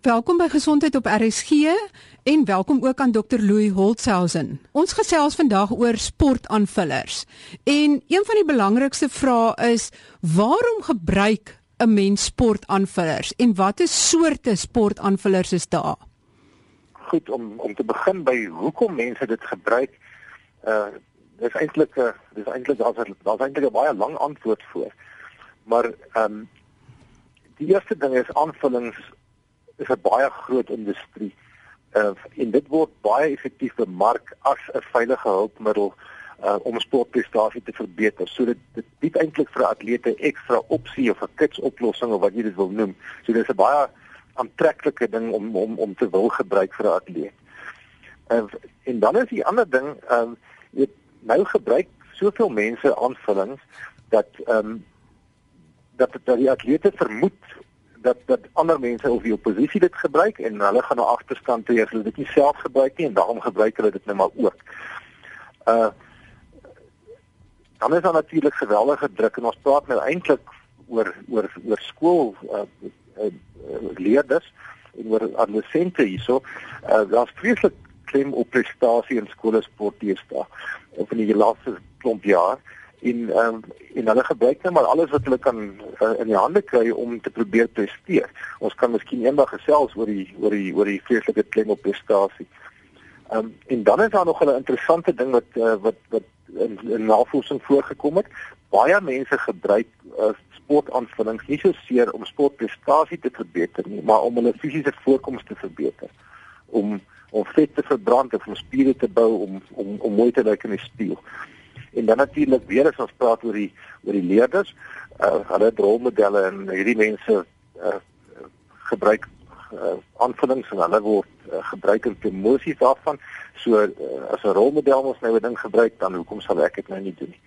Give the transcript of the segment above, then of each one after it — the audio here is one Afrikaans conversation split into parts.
Welkom by Gesondheid op RSG en welkom ook aan Dr Louis Holtzhausen. Ons gesels vandag oor sportaanvullers. En een van die belangrikste vrae is: waarom gebruik 'n mens sportaanvullers en watter soorte sportaanvullers is daar? Goed om om te begin by hoekom mense dit gebruik. Uh dis eintlik 'n dis eintlik daar's daar's eintlik 'n baie lang antwoord voor. Maar ehm um, die eerste ding is aanvullings is 'n baie groot industrie. Uh, en dit word baie effektief bemark as 'n veilige hulpmiddel uh, om sportprestasie te verbeter. So dit dit bied eintlik vir atlete ekstra opsie of 'n kits oplossing of wat jy dit wil noem. So dis 'n baie aantreklike ding om om om te wil gebruik vir 'n atleet. Uh, en dan is die ander ding, uh, nou gebruik soveel mense aanvullings dat ehm um, dat dat die atlete vermoed dat dat ander mense of die oppositie dit gebruik en hulle gaan nou agterstand toe as hulle dit nie self gebruik nie en daarom gebruik hulle dit nou maar ook. Uh dan is daar natuurlik geweldige druk en ons praat nou eintlik oor oor oor skool uh, uh, uh leerders en oor adolessente hierso. Uh daar's vreeslik klem op prestasie in skole sport hiersta of in die laaste klomp jaar en ehm um, en hulle gebruik net maar alles wat hulle kan uh, in die hande kry om te probeer presteer. Ons kan miskien eendag gesels oor die oor die oor die vreeslike klem op prestasie. Ehm um, en dan is daar nog 'n interessante ding wat uh, wat wat in, in navorsing voorgekom het. Baie mense gebruik uh, sportaanvullings nie so seer om sportprestasie te verbeter nie, maar om hulle fisiese voorkoms te verbeter. Om om vet te verbrand of om spiere te bou om om om mooi te lyk in die spieël. En dan natuurlik weer as ons praat oor die oor die leerders, uh, hulle rolmodelle en hierdie mense uh, gebruik uh, aanvullings en hulle word uh, gebruik in promosies daarvan. So uh, as 'n rolmodel ons nou 'n ding gebruik, dan hoekom sal ek dit nou nie doen nie?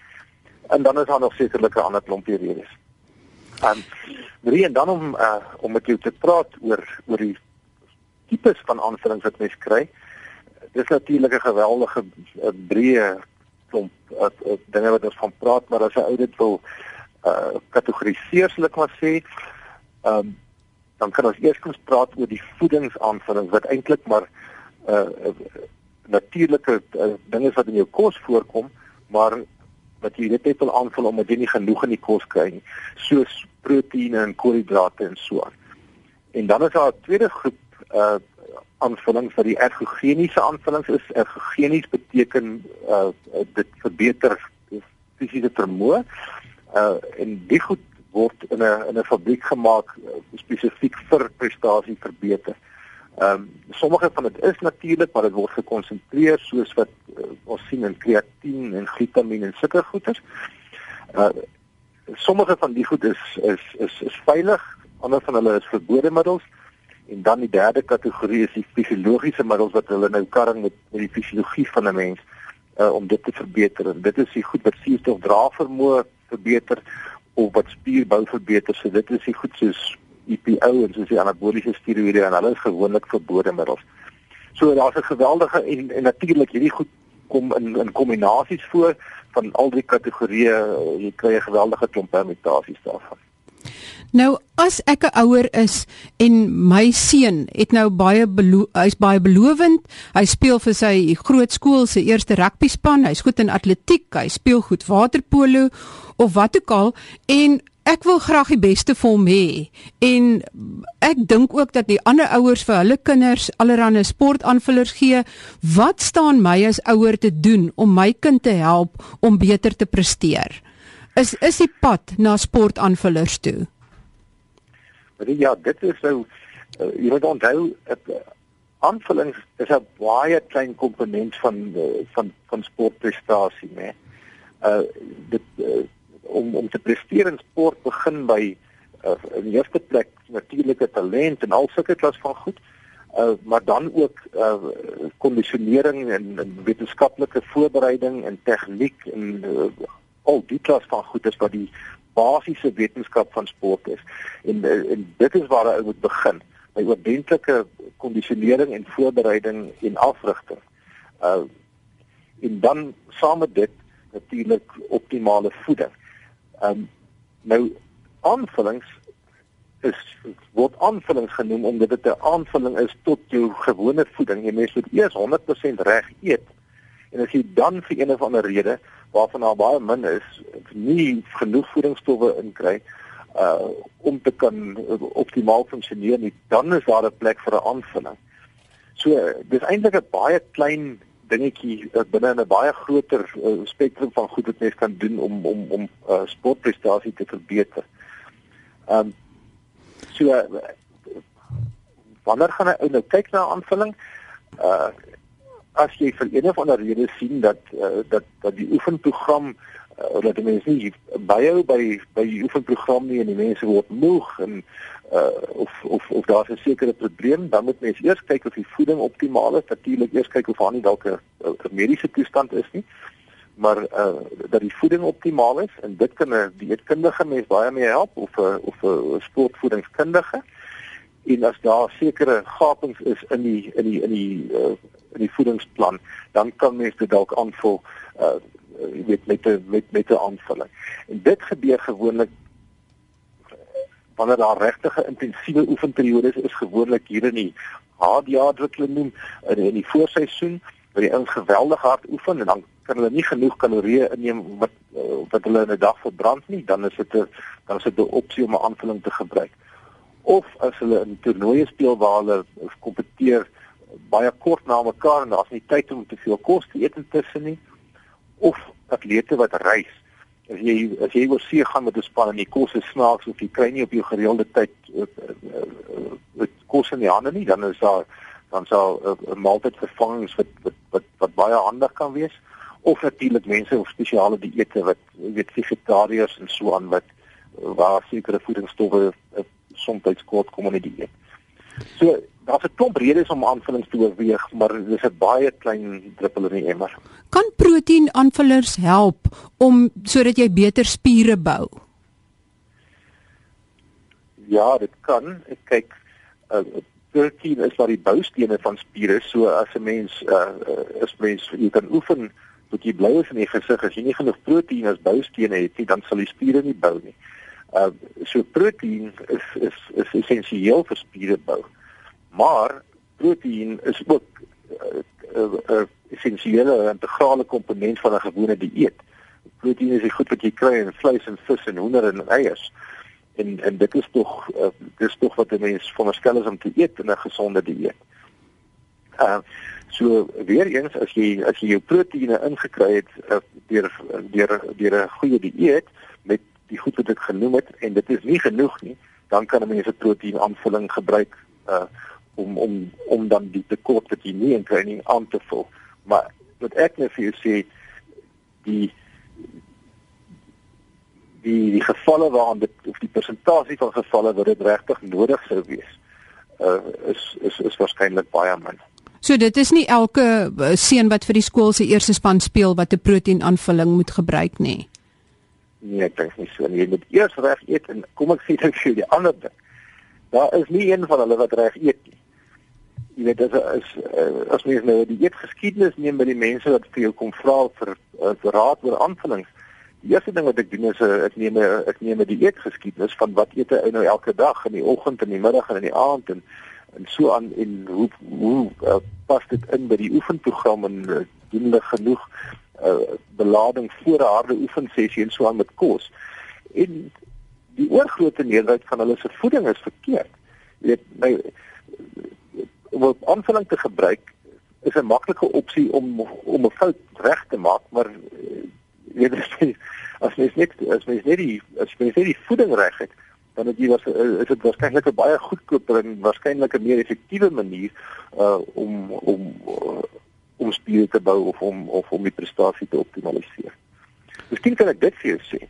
En dan is daar nog sekerlik 'n ander klompie redes. Um drie en dan om uh, om met jou te praat oor oor die tipes van aanvullings wat mens kry. Dis natuurlik 'n geweldige breë klomp uh, uh, dinge wat ons van praat, maar as 'n ou dit wil uh kategoriseer, sal ek maar sê, ehm um, dan kan ons eers kos praat oor die voedingsaanvullings wat eintlik maar uh, uh natuurlike uh, dinge wat in jou kos voorkom, maar wat jy net wil aanvul omdat jy nie genoeg in die kos kry nie, soos proteïene en koolhidrate en so aan. En dan is daar 'n tweede groep uh aanvullings wat die ergogeniese aanvullings is. Ergogenies beteken uh dit verbeter fisiese vermoë. Uh en die goed word in 'n in 'n fabriek gemaak uh, spesifiek vir prestasie verbeter. Ehm um, sommige van dit is natuurlik, maar dit word gekonsentreer soos wat uh, ons sien in kreatien en glutamien en sulke goeders. Uh sommige van die goed is is is is veilig, ander van hulle is verbode middels. En dan die derde kategorie is die fisiologiese middels wat hulle nou karring met met die fisiologie van 'n mens uh, om dit te verbeter. En dit is die goed wat suurstof dra vermoë verbeter of wat spierbou verbeter. So dit is die goed soos EPO en soos die anaboliese steroïde en hulle is gewoonlik verbode middels. So daar's 'n geweldige en, en natuurlik hierdie goed kom in in kombinasies voor van al die kategorieë jy kry 'n geweldige klomp permutasies daarvan. Nou as ek 'n ouer is en my seun het nou baie hy's baie belovend. Hy speel vir sy groot skool se eerste rugbyspan. Hy's goed in atletiek, hy speel goed waterpolo of wat ook al en ek wil graag die beste vir hom hê. En ek dink ook dat die ander ouers vir hulle kinders allerlei sportaanvullers gee. Wat staan my as ouer te doen om my kind te help om beter te presteer? Is is die pad na sportaanvullers toe? Ja, dit is nou uh, jy moet onthou uh, aanvullings is 'n baie klein komponent van uh, van van sportprestasie, né? Uh dit uh, om om te presteer in sport begin by uh, in die eerste plek natuurlike talent en al sulke klas van goed. Uh maar dan ook uh kondisionering en, en wetenskaplike voorbereiding en tegniek en uh, al die klas van goed is wat die basiese wetenskap van sport is. En en dit is waar hy moet begin by ordentlike kondisionering en voorbereiding en afrigting. Uh en dan saam met dit natuurlik optimale voeding. Um nou aanvullings is word aanvullings genoem omdat dit 'n aanvulling is tot jou gewone voeding. Jy mens moet eers 100% reg eet. En as jy dan vir een of ander rede waarvan daar baie min is, nie genoeg voedingsstowwe inkry uh om te kan optimaal funksioneer nie, dan is daar 'n plek vir 'n aanvulling. So dis eintlik 'n baie klein dingetjie uh, binne 'n baie groter uh, spektrum van goed wat mens kan doen om om om uh, sportprestasie te verbeter. Ehm um, so uh, wanneer gaan hy nou kyk na aanvulling? Uh as jy vir een of ander rede sien dat uh, dat dat die oefenprogram uh, dat die mense nie byhou by by die oefenprogram nie en die mense word moeg en uh, of of of daar's 'n sekere probleem, dan moet mens eers kyk of die voeding optimaal is. Natuurlik eers kyk of daar nie dalk 'n mediese toestand is nie. Maar uh dat die voeding optimaal is en dit kan 'n dieetkundige mens baie mee help of 'n of 'n sportvoedingskundige. En as daar sekere gapings is in die in die in die uh, in die voedingsplan, dan kan mens dit dalk aanvul uh weet met 'n met met 'n aanvulling. En dit gebeur gewoonlik wanneer daar regtig 'n intensiewe oefenperiode is, is gewoonlik hier in die HDA wat hulle noem in, in die voorseisoen waar die ouens geweldig hard oefen en dan kan hulle nie genoeg kalorieë inneem wat uh, wat hulle in 'n dag verbrand nie, dan is dit 'n dan is dit 'n opsie om 'n aanvulling te gebruik. Of as hulle in toernooie speel waar hulle kompeteer baie kort na mekaar en daar's nie tyd om te veel kos te eet intussen nie of atlete wat reis. As jy as jy oor see gaan met 'n span en die kos is snaaks of jy kry nie op jou gereelde tyd uh, uh, uh, kos in die hande nie, dan is daar dan sal 'n uh, maaltyd vervangings wat, wat wat wat baie handig kan wees of natuurlik mense of spesiale dieete wat jy weet vegetariërs en so aan wat waar sekere voedingsstowwe uh, soms kort kom in die dieet. So daar's 'n klomp redes om aanvullings te oorweeg, maar dis 'n baie klein druppel in die emmer. Kan proteïnaanvullers help om sodat jy beter spiere bou? Ja, dit kan. Ek kyk uh, proteïen is maar die boustene van spiere. So as 'n mens uh, is mens jy kan oefen tot jy blou is in die gesig as jy nie genoeg proteïen as boustene het nie, dan sal die spiere nie bou nie. Uh so proteïen is is is essensieel vir spiere bou. Maar proteïen is ook 'n uh, uh, uh, essensiële integrale komponent van 'n gewone dieet. Proteïen is die goed wat jy kry in vleis en vis en hoender en eiers. En en dit is tog uh, dis tog wat 'n mens veronderstel is om te eet in 'n gesonde dieet. Uh so weer eens as jy as jy jou proteïene ingekry het uh, deur deur deur 'n goeie dieet met die goed wat ek genoem het en dit is nie genoeg nie, dan kan 'n mens 'n proteïen aanvulling gebruik uh om om om dan die tekort wat jy nie in training aan te vul. Maar wat ek net vir jou sê die die die gevalle waarin dit of die persentasie van gevalle wat dit regtig nodig sou wees uh is is is waarskynlik baie min. So dit is nie elke uh, seun wat vir die skool se eerste span speel wat 'n proteïnaanvulling moet gebruik nie. Nee, ek dink nie so nie. Jy moet eers reg eet en kom ek sê dit vir die ander ding. Daar is nie een van hulle wat reg eet nie jy weet dit is uh, as mens nou die eetgeskiedenis neem by die mense wat vir jou kom vra vir uh, raad oor aanvullings. Die eerste ding wat ek doen is uh, ek neem ek neem 'n dieetgeskiedenis van wat eet hy nou elke dag in die oggend en die middag en in die aand en en so aan en hoe hoe uh, pas dit in by die oefenprogram en uh, doen hulle genoeg uh, belading voor 'n harde oefensessie en so aan met kos. En die oorgrootste meerderheid van hulle se voeding is verkeerd. Jy weet om 'n aanvulling te gebruik is 'n maklike opsie om om 'n fout reg te maak, maar eh, jy weet as mens net as mens net die as mens net die voeding reg het, dan het jy was is dit waarskynlik 'n baie goedkoper en waarskynlik 'n meer effektiewe manier uh om om uh, om spiere te bou of om of om die prestasie te optimaliseer. Miskien kan ek dit vir jou sê.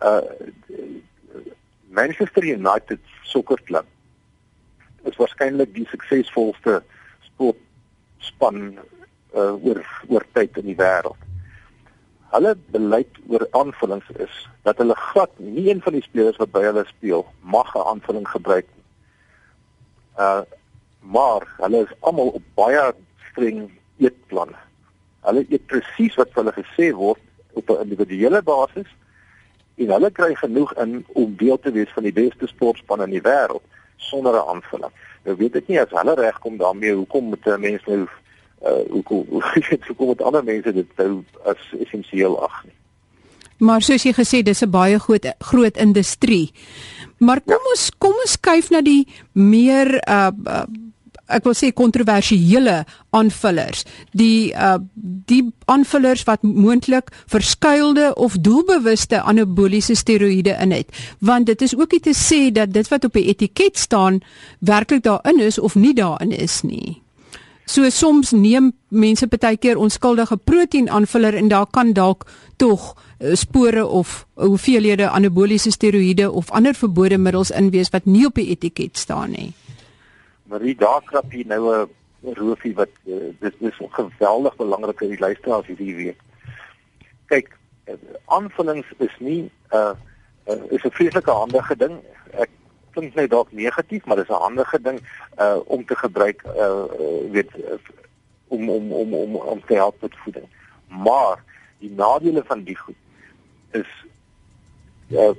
Uh Manchester United sokkerklub is waarskynlik die suksesvolste sportspan uh, oor oor tyd in die wêreld. Hulle beleid oor aanvullings is dat hulle glad nie een van die spelers wat by hulle speel mag 'n aanvulling gebruik nie. Uh maar hulle is almal op baie streng eetplanne. Hulle eet presies wat hulle gesê word op 'n individuele basis en hulle kry genoeg in om deel te wees van die beste sportspan in die wêreld sonder 'n aanvulling. Nou weet ek nie as hulle regkom daarmee hoekom moet 'n mens nou uh hoekom hoekom moet ander mense dit nou as essensieel ag nie. Maar soos jy gesê dis 'n baie groot groot industrie. Maar kom ja. ons kom ons kyk na die meer uh, uh ek wil sê kontroversiële aanvullers. Die uh die aanvullers wat moontlik verskuilde of doelbewuste anaboliese steroïde in het. Want dit is ook nie te sê dat dit wat op die etiket staan werklik daarin is of nie daarin is nie. So soms neem mense baie keer onskuldige proteïen aanvuller en daar kan dalk tog uh, spore of hoeveelhede anaboliese steroïde of ander verbode middels in wees wat nie op die etiket staan nie. Marie daar krap hier nou 'n roofie wat uh, dit is geweldig belangrik vir die luisteraars hierdie weet. Kyk, aanvullings is nie 'n uh, uh, is 'n vreeslike handige ding. Ek klink net dalk negatief, maar dis 'n handige ding uh om te gebruik uh weet om om om om om te help met voeding. Maar die nadele van die goed is uh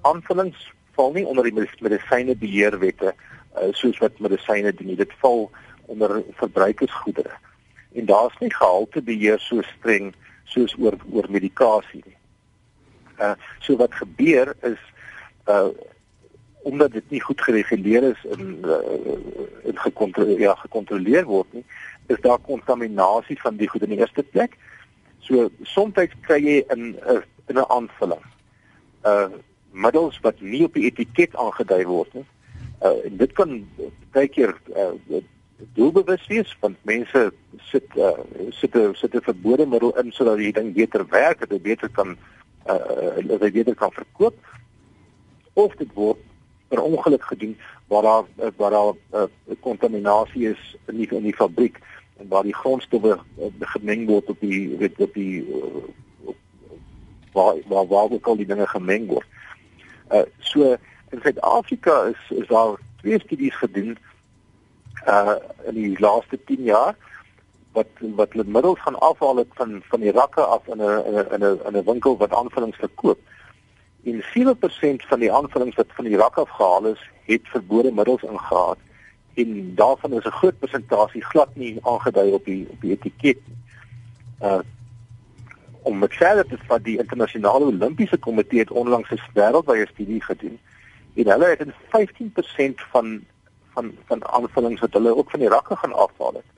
aanvullings val nie onder die medisyne beheerwette uh, soos wat medisyne doen. Dit val onder verbruikersgoedere. En daar's nie gehalte beheer so streng soos oor oor medikasie nie. Uh so wat gebeur is uh omdat dit nie goed gereguleer is en uh, in gekontroleer ja gekontroleer word nie, is daar kontaminasie van die goed in die eerste plek. So soms kry jy in 'n in 'n aanvulling uh middels wat nie op die etiket aangedui word nie uh, dit kan baie keer uh, doelbewus wees want mense sit uh, sit 'n sit 'n verbode middel in sodat die ding beter werk, dat dit beter kan uh, dat dit beter kan verkoop of dit word per ongeluk gedoen waar daar waar daar 'n uh, kontaminasie is in die in die fabriek en waar die grondstowwe uh, gemeng word op die weet op die uh, waar waar waar ook al die dinge gemeng word. Uh so In Suid-Afrika is is daar twee studies gedoen uh in die laaste 10 jaar wat wat hulle middels gaan afhaal het van van die rakke af in 'n in 'n in 'n winkel wat aanvullings verkoop. En 7% van die aanvullings wat van die rak af gehaal is, het verbode middels ingehaat en daarvan is 'n groot persentasie glad nie aangedui op die op die etiket nie. Uh om met verder te vat die internasionale olimpiese komitee het onlangs 'n wêreldwye studie gedoen en hulle het in 15% van van van aanvullings wat hulle ook van die rakke gaan afhaal het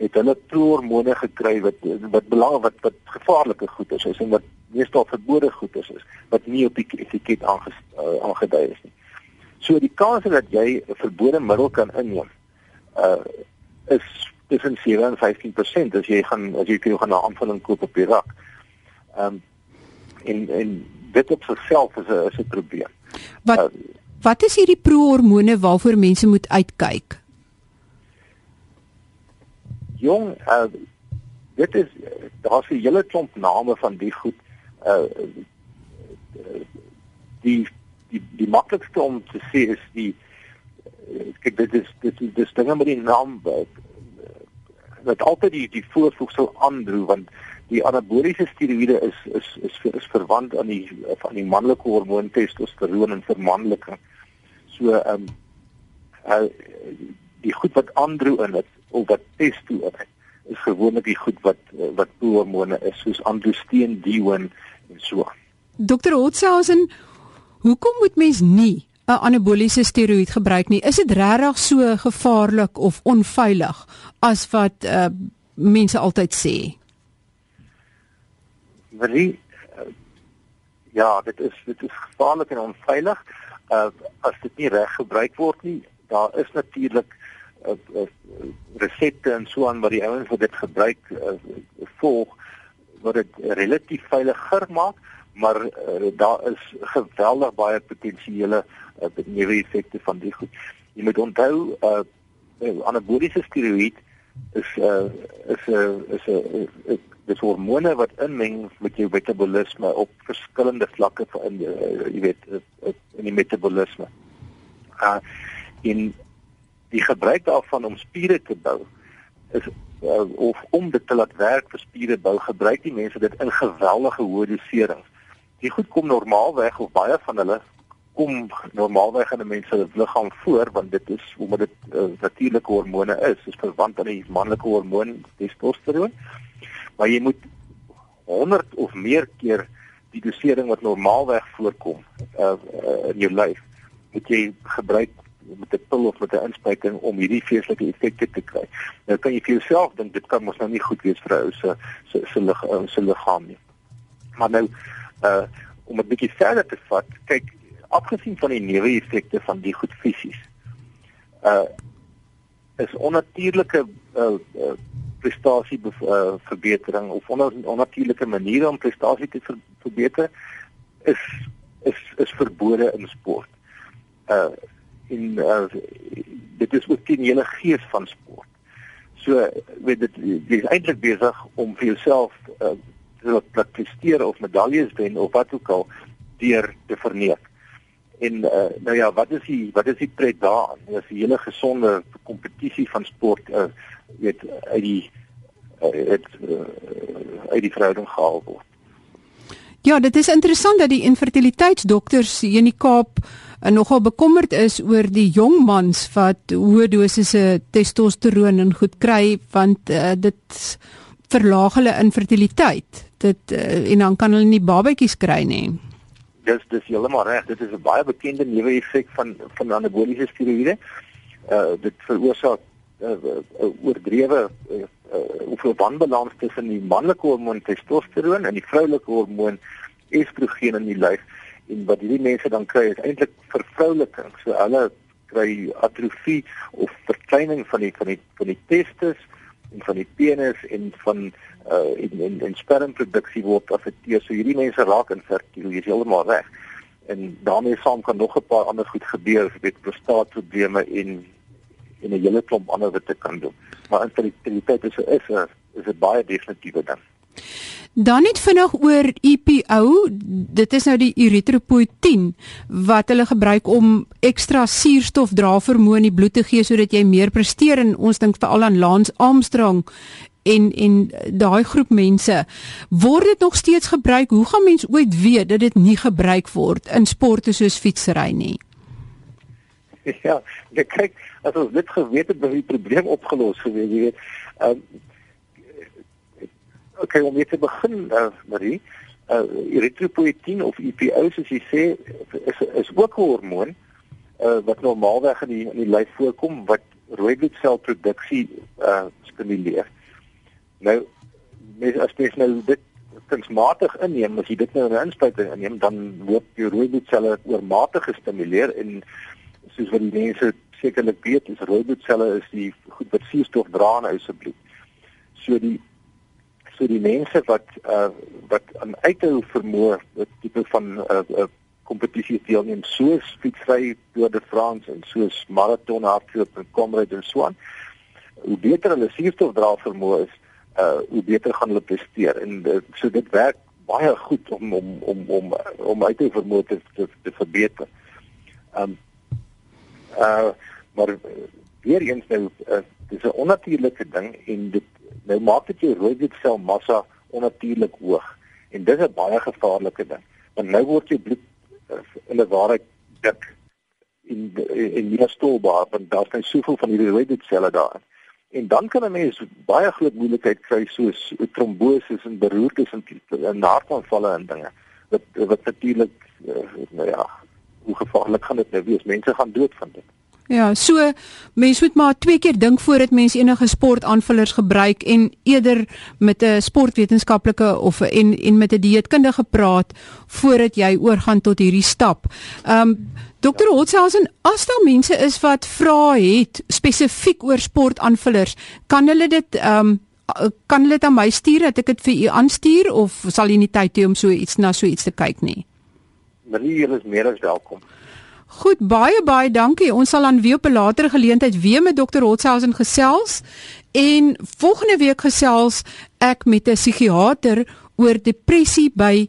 het hulle prohormone gekry wat wat belang wat wat gevaarlike goed is en wat meestal verbode goed is, is wat nie op die etiket uh, aangedui is nie. So die kans dat jy 'n verbode middel kan inneem uh is tussen 7 en 15% as jy gaan as jy gaan 'n aanvulling koop op die rak. Ehm um, en en dit op sigself is 'n is 'n probleem. Wat uh, wat is hierdie prohormone waarvoor mense moet uitkyk? Jong, uh, dit is daar's 'n hele klomp name van die goed uh die die die maklikste om te sê is die kyk dit is dit is dis dinge met die naam wat altyd die die voorvoegsel aandroe want die anaboliese steroïde is is is is, is verwant aan die van die manlike hormoon testosteron en vermanliking. So ehm um, uh, die goed wat andro in dit of wat testo in dit is gewoonlik die goed wat wat hormone is soos androsteen, D1 en so. Dr. Hotzhausen, hoekom moet mens nie 'n anaboliese steroïd gebruik nie? Is dit regtig so gevaarlik of onveilig as wat uh, mense altyd sê? Marie uh, ja, dit is dit is gevaarlik en onveilig uh, as dit nie reg gebruik word nie. Daar is natuurlik uh, uh, resepte en so aan wat die ouens wat dit gebruik uh, volg wat dit relatief veiliger maak, maar uh, daar is geweldig baie potensiële uh, neeweffekte van die goed. Jy moet onthou uh, anaboliese steroïd is uh, is 'n uh, is 'n uh, dis hormone wat inmeng met jou metabolisme op verskillende vlakke van uh, jy weet uh, in die metabolisme. Uh in die gebruik daarvan om spiere te bou is uh, of om dit te laat werk vir spiere bou gebruik die mense dit in geweldige hoë doserings die goed kom normaalweg of baie van hulle kom normaalweg in 'n mens se liggaam voor want dit is omdat dit uh, natuurlike hormone is, is verwant aan die manlike hormoon testosteron. Maar jy moet 100 of meer keer die dosering wat normaalweg voorkom uh, uh, in jou lyf moet jy gebruik met 'n pil of met 'n inspuiting om hierdie feeslike effekte te kry. Nou kan jy vir jouself dink dit kan mos nou nie goed wees vir 'n ou se se se liggaam se liggaam nie. Maar nou uh om 'n bietjie verder te vat, kyk afgesien van die neeweffekte van die goed fisies. Uh is onnatuurlike uh, uh prestasie uh, verbetering of onnatuurlike maniere om prestasie te ver verbeter is is is verbode in sport. Uh en uh, dit is ook die hele gees van sport. So weet dit jy is eintlik besig om vir jouself uh, te presteer of medaljes wen of wat ook al deur te verneek. En uh, nou ja, wat is die wat is die pret daaraan? Is 'n hele gesonde kompetisie van sport uh, weet uit die uit uh, uit die verhouding gehaal word. Ja, dit is interessant dat die infertiliteitsdokters hier in die Kaap en nogal bekommerd is oor die jong mans wat hoë dosisse testosteron en goed kry want uh, dit verlaag hulle infertiliteit. Dit uh, en dan kan hulle nie babatjies kry nie. Dis dis heeltemal reg. Dit is 'n baie bekende neeweffek van van anaboliese steroïde. Uh dit veroorsaak uh, uh, oordrewe uh, uh, hoeveel wanbalans tussen die manlike hormoon testosteron en die vroulike hormoon estrogen in die lyf en wat hierdie mense dan kry is eintlik vervrouliking. So hulle kry atrofie of verkleining van die van die van die testes en van die penis en van uh en en, en spermproduksie word afekteer. So hierdie mense raak infertiel. Jy is heeltemal reg. En daarmee saam kan nog 'n paar ander goed gebeur, weet prostaatprobleme en en 'n hele klomp ander wat dit kan doen. Maar infertiliteit is is 'n is 'n baie definitiewe ding. Dan net vinnig oor EPO, dit is nou die erythropoietin wat hulle gebruik om ekstra suurstof dra vermoë in die bloed te gee sodat jy meer presteer en ons dink veral aan Lance Armstrong en en daai groep mense word dit nog steeds gebruik. Hoe gaan mense ooit weet dat dit nie gebruik word in sporte soos fietsry nie? Ja, kyk, as ons dit geweet het, het die probleem opgelos gewees, jy weet. Ehm okay, om weer te begin, uh, Marie, uh, erythropoietin of EPO soos jy sê, is is ook 'n hormoon uh, wat normaalweg in die in die lyf voorkom wat rooi bloedselproduksie uh, stimuleer. Nou mens as mens nou dit kunsmatig inneem, as jy dit nou in 'n inspuiting inneem, dan word die rooi bloedselle oormatig gestimuleer en soos wat die mense sekerlik weet, is rooi bloedselle is die goed wat suurstof dra in ons bloed. So die so die mense wat uh wat aan uithou vermoë dit tipe van uh, uh kompetisies deelneem soos fietsry Tour de France en soos maraton hardloop en komryd en so aan hoe beter hulle suurstof dra vermoë is uh hoe beter gaan hulle presteer en uh, so dit werk baie goed om om om om om uithou vermoë te, te te verbeter. Um uh maar weer eens nou uh, dis 'n onnatuurlike ding en dit nou maak dit jou rooi bloedsel massa onnatuurlik hoog. En dit is 'n baie gevaarlike ding want nou word jou bloed uh, in 'n ware dik in in nie stolbaar want daar's net soveel van hierdie rooi bloedselle daar. En dan kan 'n mens baie groot moeilikheid kry soos trombose en beroertes en, en hartaanvalle en dinge wat wat natuurlik uh, nou ja hoe gevaarlik gaan dit nou wees? Mense gaan dood van dit Ja, so mense moet maar twee keer dink voordat mense enige sportaanvullers gebruik en eerder met 'n sportwetenskaplike of en en met 'n dieetkundige praat voordat jy oorgaan tot hierdie stap. Ehm um, Dr. Holtzhausen, as daar mense is wat vra het spesifiek oor sportaanvullers, kan hulle dit ehm um, kan hulle dit aan my stuur dat ek dit vir u aanstuur of sal jy nie tyd hê om so iets na so iets te kyk nie? Meneer, jy is meer as welkom. Goed, baie baie dankie. Ons sal dan weer op 'n later geleentheid weer met Dr. Holtzhausen gesels en volgende week gesels ek met 'n psigiater oor depressie by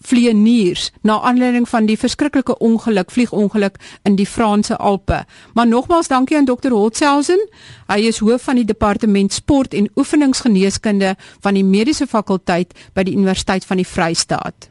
vlieëniers na aanleiding van die verskriklike ongeluk, vliegongeluk in die Franse Alpe. Maar nogmaals dankie aan Dr. Holtzhausen. Hy is hoof van die departement sport en oefeningsgeneeskunde van die mediese fakulteit by die Universiteit van die Vrystaat.